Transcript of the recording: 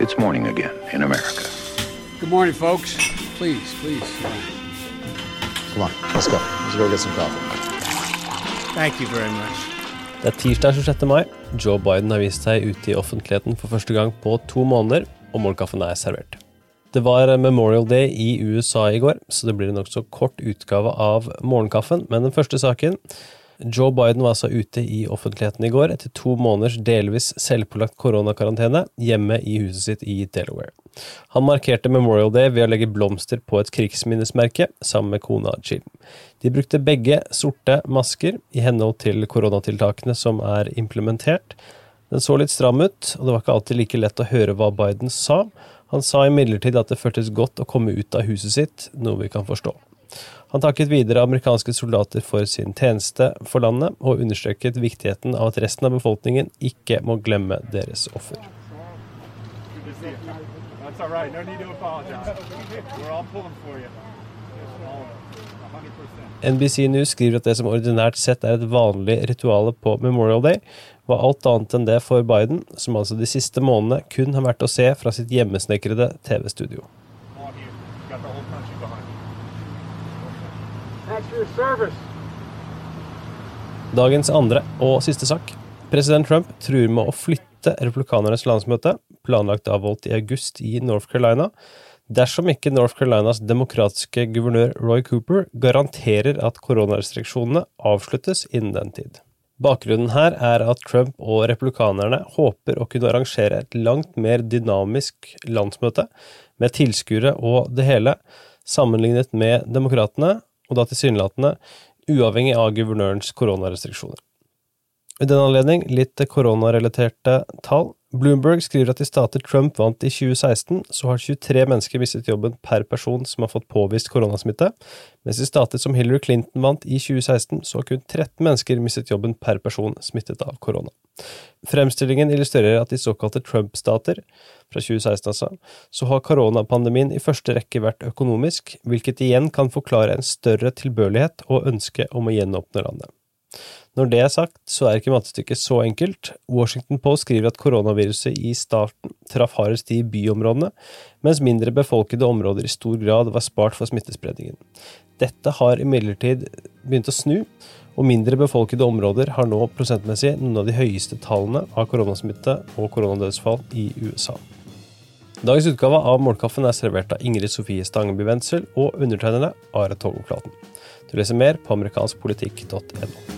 It's morning again in America. Good morning, folks. Please, please. Come on, let's go. Let's go get some coffee. Thank you very much. Det er tirsdag 26. mai. Joe Biden har vist seg ute i offentligheten for første gang på to måneder, og morgenkaffen er servert. Det var Memorial Day i USA i går, så det blir en nokså kort utgave av morgenkaffen. Men den første saken Joe Biden var altså ute i offentligheten i går etter to måneders delvis selvpålagt koronakarantene hjemme i huset sitt i Delaware. Han markerte Memorial Day ved å legge blomster på et krigsminnesmerke sammen med kona Jill. De brukte begge sorte masker i henhold til koronatiltakene som er implementert. Den så litt stram ut, og det var ikke alltid like lett å høre hva Biden sa. Han sa imidlertid at det føltes godt å komme ut av huset sitt, noe vi kan forstå. Han takket videre amerikanske soldater for sin tjeneste for landet, og understreket viktigheten av at resten av befolkningen ikke må glemme deres offer. NBC News skriver at det som ordinært sett er et vanlig rituale på Memorial Day, var alt annet enn det for Biden, som altså de siste månedene kun har vært å se fra sitt hjemmesnekrede TV-studio. Dagens andre og siste sak. President Trump truer med å flytte republikanernes landsmøte, planlagt avholdt i august i North Carolina, dersom ikke North Carolinas demokratiske guvernør Roy Cooper garanterer at koronarestriksjonene avsluttes innen den tid. Bakgrunnen her er at Trump og republikanerne håper å kunne arrangere et langt mer dynamisk landsmøte, med tilskuere og det hele, sammenlignet med demokratene, og da tilsynelatende uavhengig av guvernørens koronarestriksjoner. I den anledning litt koronarelaterte tall. Bloomberg skriver at i stater Trump vant i 2016, så har 23 mennesker mistet jobben per person som har fått påvist koronasmitte, mens i stater som Hillary Clinton vant i 2016, så har kun 13 mennesker mistet jobben per person smittet av korona. Fremstillingen illustrerer at i såkalte Trump-stater, fra 2016 altså, så har koronapandemien i første rekke vært økonomisk, hvilket igjen kan forklare en større tilbørlighet og ønske om å gjenåpne landet. Når det er sagt, så er ikke mattestykket så enkelt. Washington Post skriver at koronaviruset i starten traff hardest i byområdene, mens mindre befolkede områder i stor grad var spart for smittespredningen. Dette har imidlertid begynt å snu, og mindre befolkede områder har nå prosentmessig noen av de høyeste tallene av koronasmitte og koronadødsfall i USA. Dagens utgave av Målkaffen er servert av Ingrid Sofie Stangeby Wendsel og undertegnede Are Togoflaten. Du leser mer på amerikanskpolitikk.no.